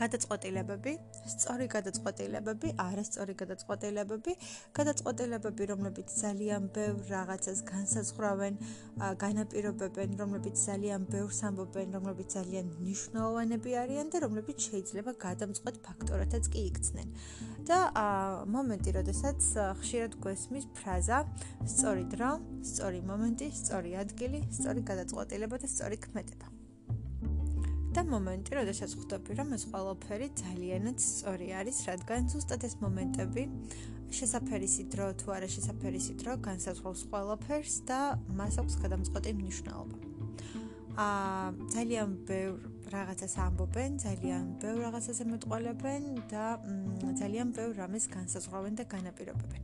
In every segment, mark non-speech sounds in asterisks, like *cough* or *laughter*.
გადაწყვეტილებები, სწორი გადაწყვეტილებები, არასწორი გადაწყვეტილებები, გადაწყვეტილებები, რომლებიც ძალიან ბევრ რაღაცას განსაზღვრავენ, განაპირობებენ, რომლებიც ძალიან ბევრს ამბობენ, რომლებიც ძალიან მნიშვნელოვანები არიან და რომლებიც შეიძლება გადამწყვეტ ფაქტორათაც კი იქცნენ. და მომენტი, როდესაც ხშირად გვესმის ფრაზა სწორი დრო, სწორი მომენტი, სწორი ადგილი, სწორი გადაწყვეტილება და სწორი ქმედება. და მომენტი, როდესაც ხვდები, რომ ეს ყველაფერი ძალიანაც სწორი არის, რადგან ზუსტად ეს მომენტები შესაძფერისი დრო თუ არა შესაძფერისი დრო განსაზღვრავს ყველაფერს და მას აქვს გადამწყვეტი მნიშვნელობა. აა ძალიან ბევრ რაღაცას ამბობენ, ძალიან ბევრ რაღაცაზე მეტყოლებენ და ძალიან ბევრ რამეს განსაზღვრავენ და განაპირობებენ.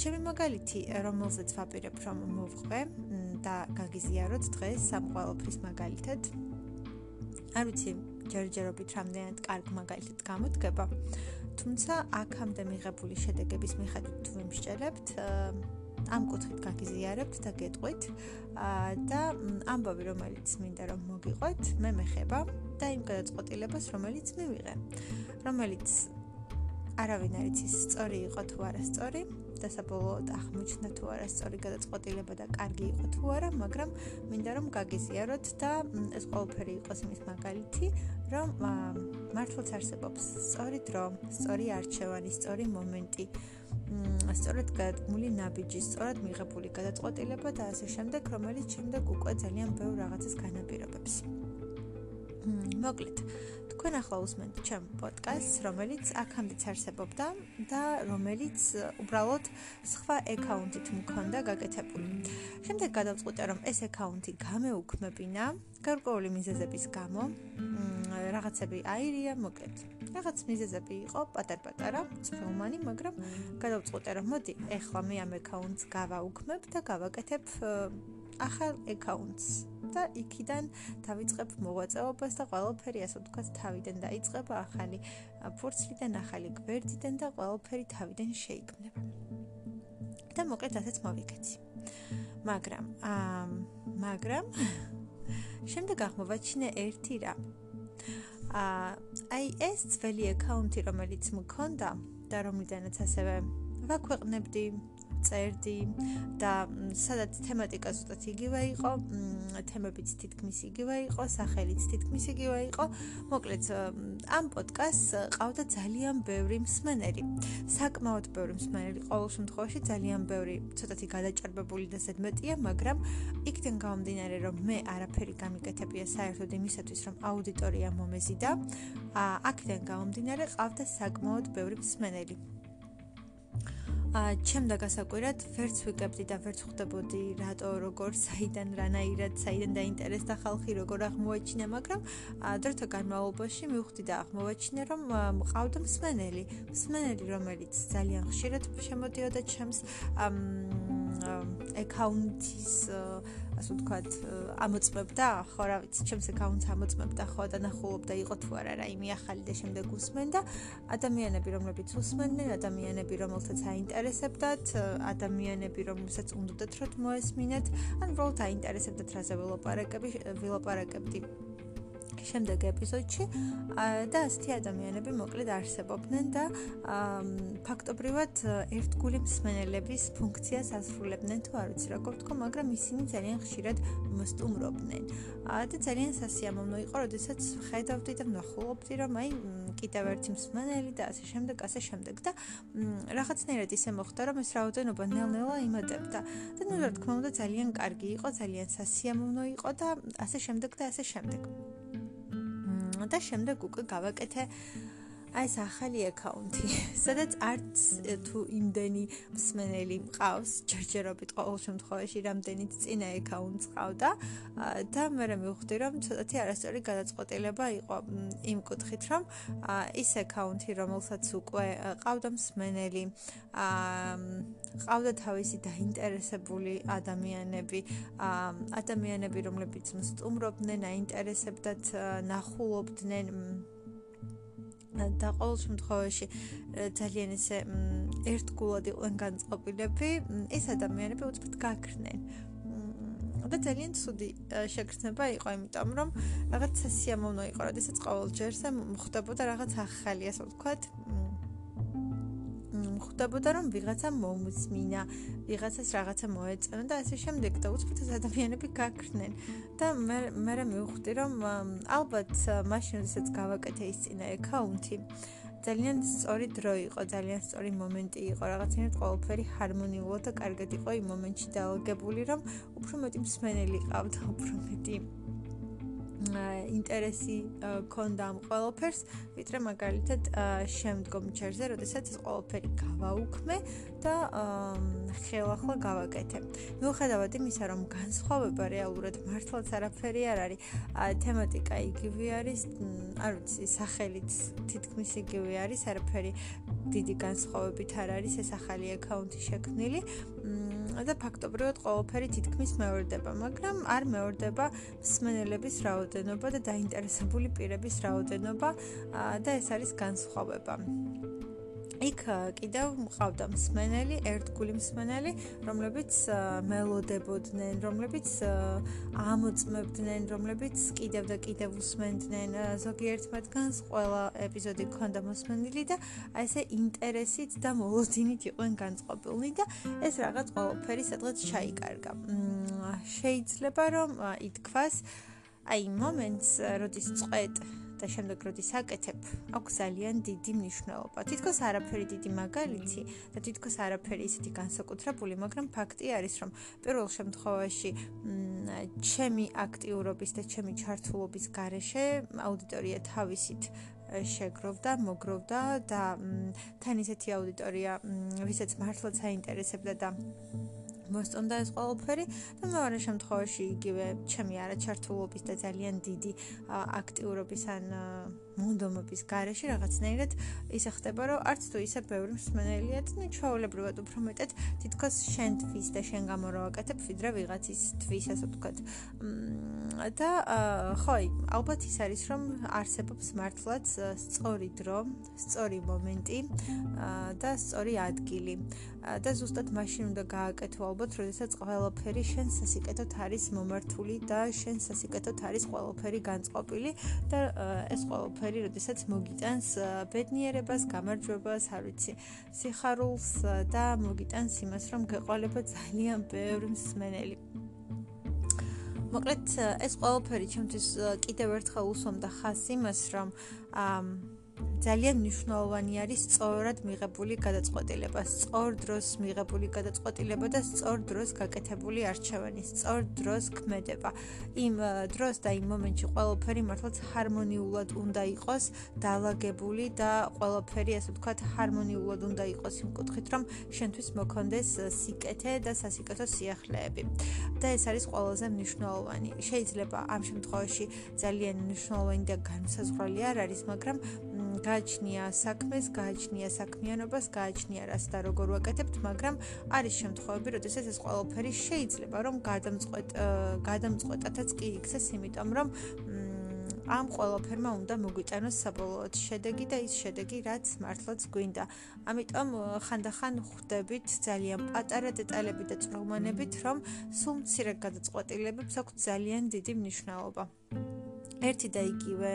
ჩემი მაგალითი, რომელზეც ვაპირებ რომ მოვყვე და გაგიზიაროთ დღეს სამ ყველაფრის მაგალითად, არ ვიცი ჯერჯერობით რამდენად კარგ მაგალითად გამოდგება. თუმცა აქამდე მიღებული შედეგების მიხედვით თუ ვიმსჯელებთ ამ კუთხით გაგიზიარებთ და გეტყვით. და ამბავი რომელიც მინდა რომ მოგიყვეთ მე მეხება და იმ გადაწყვეტილებას რომელიც მივიღე. რომელიც არავინ არ იცის სწორი იყო თუ არა სწორი და საბოლოოდ აღმოჩნდა თუ არა სწორი გადაწყვეტილება და კარგი იყო თუ არა, მაგრამ მინდა რომ გაგიზიაროთ და ეს ყველაფერი იყოს იმის მაგალითი, რომ მართლაც არსებობს სწორი დრო, სწორი არჩევანი, სწორი მომენტი, სწორად გადმული ნაბიჯი, სწორად მიღებული გადაწყვეტილება და ასე შემდეგ, რომელიც შემდეგ უკვე ძალიან ბევრ რაღაცას განაპირობებს. მოკლედ, თქვენ ახლა უსმენთ ჩემ პოდკასტს, რომელიც აქამდეც არსებობდა და რომელიც უბრალოდ სხვა აკაუნტით მქონდა გაკეთებული. შემდეგ გადავწყვიტე, რომ ეს აკაუნტი გამეუქმებინა გარკვეული მიზეზების გამო. რაღაცები აირია, მოკლედ. რაღაც მიზეზები იყო პატარ-პატარა, ძველმანი, მაგრამ გადავწყვიტე, რომ მოდი, ეხლა მე ამ აკაუნტს გავაუქმებ და გავაკეთებ ახალ აკაუნტს. და იქიდან დავიწყებ მოღვაწეობას და ყველაფერი ასე ვთქვათ თავიდან დაიწყება ახალი ფურცლიდან ახალი გვერდიდან და ყველაფერი თავიდან შეიქმნება. და მოკლედ ასეც მოვიქეცი. მაგრამ აა მაგრამ შემდეგ აღმოვაჩინე ერთი რამ. აა აი ეს ძველი აკაუნტი რომელიც მქონდა და რომლიდანაც ასევე ვაქვეყნებდი წერდი და სადაც თემატიკა ზუსტად იგივე იყო, თემებიც თითქმის იგივე იყო, სახელიც თითქმის იგივე იყო. მოკლედ ამ პოდკასტს ყავდა ძალიან ბევრი მსმენელი. საკმაოდ ბევრი მსმენელი, ყოველ შემთხვევაში ძალიან ბევრი, ცოტათი გადაჭარბებული და ზედმეტია, მაგრამ იქიდან გამომდინარე, რომ მე არაფერი გამიკეთებია საერთოდ იმისათვის, რომ აუდიტორია მომეზიდა, აქედან გამომდინარე ყავდა საკმაოდ ბევრი მსმენელი. ჩემ და გასაკვირად ვერც ვიგებდი და ვერც ხვდებოდი რატო როგორ საიდან რანაირად საიდან დაინტერესდა ხალხი როგორ აღმოაჩინა მაგრამ დროთა განმავლობაში მივხვდი და აღმოაჩინე რომ მყავდა მსმენელი. მსმენელი რომელიც ძალიან ხშირად შემოდიოდა ჩემს account-ის ასე ვთქვათ, ამოწმებდა, ხო რა ვიცი, ჩემს account-ს ამოწმებდა, ხო დანახულობდა იყო თუ არა რაიმე ახალი და შემდეგ უსმენ და ადამიანები, რომლებიც უსმენენ, ადამიანები, რომელთაც აინტერესებდათ, ადამიანები, რომელსაც უნდათ რომ მოესმინათ, ან უბრალოდ აინტერესებდათ რაზე ველაპარაკები, ველაპარაკებდი. შემდეგ ეპიზოდში და ასეთი ადამიანები მოკლედ არსებობდნენ და ფაქტობრივად ერთგული მსმენელების ფუნქციას ასრულებდნენ თუ არ ვიცი როგორ ვთქვა, მაგრამ ისინი ძალიან ხშირად მოსტუმრობდნენ. და ძალიან სასიამოვნო იყო, როდესაც ხედავდი და ვნახულობდი, რომ აი კიდევ ერთი მსმენელი და ასე შემდეგ, ასე შემდეგ და რაღაცნაირად ისე მოხდა, რომ ეს რაოდენობა ნელ-ნელა იმატებდა. და ნუ რა თქმა უნდა ძალიან კარგი იყო, ძალიან სასიამოვნო იყო და ასე შემდეგ და ასე შემდეგ. და შემდეგ უკვე გავაკეთე აი ეს ახალი აკაუნტი, *laughs* სადაც არც თუ იმდენი მსმენელი მყავს, ჯერჯერობით ყოველ შემთხვევაში რამდენიც წინა აკაუნტს ყავდა და მე მივხვდი რომ ცოტათი არასწორი გადაწყვეტილება იყო იმ კუთხით რომ ის აკაუნტი რომელსაც უკვე ყავდა მსმენელი ყავდა თავისი დაინტერესებული ადამიანები ადამიანები რომლებიც მსტუმრობდნენ აინტერესებდათ ნახულობდნენ და ყოველ შემთხვევაში ძალიან ისე ერთგულად იყვნენ განწყობილები, ეს ადამიანები უცბად გაქრნენ. და ძალიან ცუდი შეგრძნება იყო, იმიტომ რომ რაღაც სიამოვნო იყო, როდესაც ყოველ ჯერზე მხდებოდა რაღაც ახალი, ასე ვთქვათ, ხვდებოდა რომ ვიღაცა მომსმინა, ვიღაცას რაღაცა მოეწონა და ასე შემდეგ და უცბად ადამიანები გაქრნენ. და მე მე მივხვდი რომ ალბათ მაშინ როდესაც გავაკეთე ის წინა აკაუნთი ძალიან სწორი დრო იყო, ძალიან სწორი მომენტი იყო, რაღაცნაირად ყოველფერი ჰარმონიულად და კარგად იყო იმ მომენტში დაალგებული, რომ უფრო მეტი მსმენელი ყავდა, უფრო მეტი ინტერესი ქონდა ამ ყველაფერს, ვიდრე მაგალითად შემდგომ ჩერზე, როდესაც ეს ყველაფერი გავაუქმე და ხელახლა გავაკეთე. მიუხედავად იმისა, რომ განსხვავება რეალურად მართლაც არაფერი არ არის, თემატიკა იგივე არის, არ ვიცი, სახელიც თითქმის იგივე არის, არაფერი დიდი განსხვავებით არ არის ეს ახალი აკაუნთი შექმნილი. და ფაქტობრივად ყველაფერი თითქმის მეორდება, მაგრამ არ მეორდება მსმენელების რაოდენობა და დაინტერესებული პირების რაოდენობა და ეს არის განსხვავება. იქ კიდევ მყავდა მსმენელი, ერთგული მსმენელი, რომლებიც მელოდებოდნენ, რომლებიც ამოწმებდნენ, რომლებიც კიდევ და კიდევ უსმენდნენ ზოგიერთ მათგანს ყველა ეპიზოდი ქონდა მოსმენილი და აი ესე ინტერესით და მოლოდინით იყვნენ განწყობილნი და ეს რაღაც ყველაფერი სადღაც ჩაიკარგა. შეიძლება რომ ითქვას აი მომენტს როდის წვეთ და შემდეგ როდის აკეთებ, აქვს ძალიან დიდი მნიშვნელობა. თითქოს არაფერი დიდი მაგალითი და თითქოს არაფერი ისეთი განსაკუთრებული, მაგრამ ფაქტი არის, რომ პირველ შემთხვევაში ჩემი აქტიურობის და ჩემი ჩართულობის გარეშე აუდიტორია თავისით შეგროვდა, მოგროვდა და თან ისეთი აუდიტორია, ვისაც მართლაც აინტერესებდა და მოსწონდა ეს ყველაფერი და მეორე შემთხვევაში იგივე ჩემი არაჩართულობის და ძალიან დიდი აქტიურობის ან მონდომობის garaში რაღაცნაირად ისე ხდება რომ არც თუ ისე ბევრი მსმენელია და ჩვეულებრივად უფრო მეტად თითქოს შენ თვის და შენ გამო რა ვაკეთებ ვიდრე ვიღაცის თვის ასე ვთქვათ. და ხოი ალბათ ის არის რომ არსებობს მართლაც სწორი დრო სწორი მომენტი და სწორი ადგილი. და ზუსტად მაშინ უნდა გააკეთო ალბათ როდესაც ყველაფერი შენ სასიკეთოდ არის მომართული და შენ სასიკეთოდ არის ყველაფერი განწყობილი და ეს ყველაფერი ყველაფერი, როდესაც მოგიტანს ბედნიერებას, გამარჯვებას, არ ვიცი, სიხარულს და მოგიტანს იმას, რომ გეყოლება ძალიან ბევრი მსმენელი. მოკლედ ეს ყველაფერი ჩემთვის კიდევ ერთხელ უსვამდა ხას იმას, რომ აა ძალიან მნიშვნელოვანი არის სწორად მიღებული გადაწყვეტილება, სწორ დროს მიღებული გადაწყვეტილება და სწორ დროს გაკეთებული არჩევანი, სწორ დროს ქმედება. იმ დროს და იმ მომენტში ყველაფერი მართლაც ჰარმონიულად უნდა იყოს დაალაგებული და ყველაფერი ასე ვთქვათ ჰარმონიულად უნდა იყოს იმ კუთხით, რომ შენთვის მოქონდეს სიკეთე და სასიკეთო სიახლეები. და ეს არის ყველაზე მნიშვნელოვანი. შეიძლება ამ შემთხვევაში ძალიან მნიშვნელოვანი და განსაზღვრელი არ არის, მაგრამ გააჩნია საქმეს, გააჩნია საქმიანობას, გააჩნია რას და როგორ ვაკეთებთ, მაგრამ არის შემთხვევები, როდესაც ეს ყველაფერი შეიძლება რომ გადამწყვეტ გადამწყვეტათაც კი იქცეს, იმიტომ რომ ამ ყველაფერმა უნდა მოგვიტანოს საბოლოოდ შედეგი და ის შედეგი, რაც მართლაც გვინდა. ამიტომ ხანდახან ხვდებით ძალიან პატარა დეტალები და წვრილმანებით, რომ სულ მცირე გადაწყვეტილებებს აქვს ძალიან დიდი მნიშვნელობა. ერთი და იგივე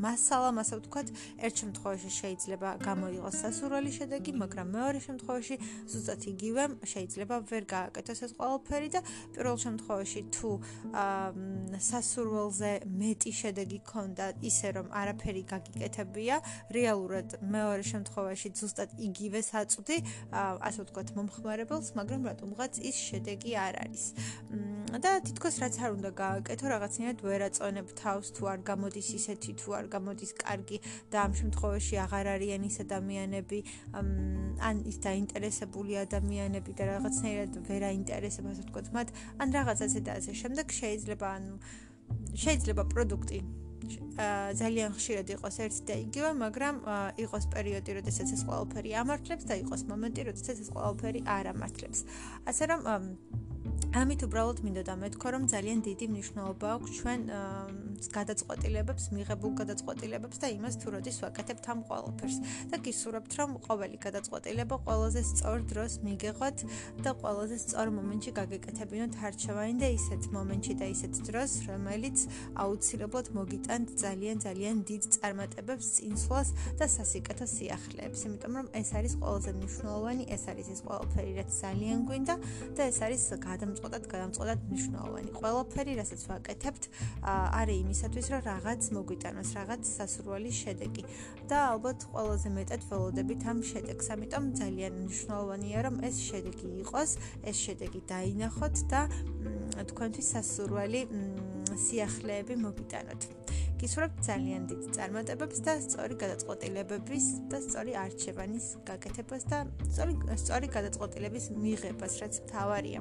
მასალა, მასა ვთქვათ, ერთ შემთხვევაში შეიძლება გამოიღოს სასურველი შედეგი, მაგრამ მეორე შემთხვევაში ზუსტად იგივე შეიძლება ვერ გააკეთოს ეს ყველაფერი და პირველ შემთხვევაში თუ სასურველზე მეტი შედეგი ქონდა, ისე რომ არაფერი გაგიკეთებია, რეალურად მეორე შემთხვევაში ზუსტად იგივე საწვდი, ასე ვთქვათ, მომხმარებელს, მაგრამ რატომღაც ის შედეგი არ არის. და თითქოს რაც არ უნდა გააკეთო, რაღაცნაირად ვერ აწონებ თავს თუ არ გამოდის ისეთი თუ არ გამოდის კარგი და ამ შემთხვევაში აღარ არიან ის ადამიანები ან ის დაინტერესებული ადამიანები და რაღაცნაირად ვერ აინტერესებს ასე ვთქვათ მათ ან რაღაცას და ასე შემდეგ შეიძლება ანუ შეიძლება პროდუქტი ძალიან ხშირად იყოს ერთი და იგივე, მაგრამ იყოს პერიოდი, როდესაც ეს ყველაფერი ამართლებს და იყოს მომენტი, როდესაც ეს ყველაფერი არ ამართლებს. ასე რომ ამით უბრალოდ მინდოდა მეთქვა, რომ ძალიან დიდი მნიშვნელობა აქვს ჩვენ გადაწყვეტილებებს, მიღებულ გადაწყვეტილებებს და იმას თუ როდის ვაკეთებთ ამ ყველაფერს. და გისურვებთ, რომ ყოველი გადაწყვეტილება ყველაზე სწორ დროს მიგეღოთ და ყველაზე სწორ მომენტში გაგეკეთებინოთ არჩევანი და ისეთ მომენტში და ისეთ დროს, რომელიც აუცილებლად მოგიტანთ ძალიან ძალიან დიდ წარმატებებს, წინსვლას და სასიკეთო სიახლეებს. იმიტომ რომ ეს არის ყველაზე მნიშვნელოვანი, ეს არის ის ყველაფერი, რაც ძალიან გვინდა და ეს არის გადამწყვეტად, გადამწყვეტად მნიშვნელოვანი. ყველაფერი, რასაც ვაკეთებთ, არის იმისათვის, რომ რაღაც მოგვიტანოს, რაღაც სასურველი შედეგი. და ალბათ ყველაზე მეტად ველოდებით ამ შედეგს. ამიტომ ძალიან მნიშვნელოვანია, რომ ეს შედეგი იყოს, ეს შედეგი დაინახოთ და თქვენთვის სასურველი სიახლეები მოგიტანოთ. გისურვებთ ძალიან დიდ წარმატებებს და სწორი გადაწყვეტილებების და სწორი არჩევანის გაკეთებას და სწორი სწორი გადაწყვეტილების მიღებას, რაც მთავარია.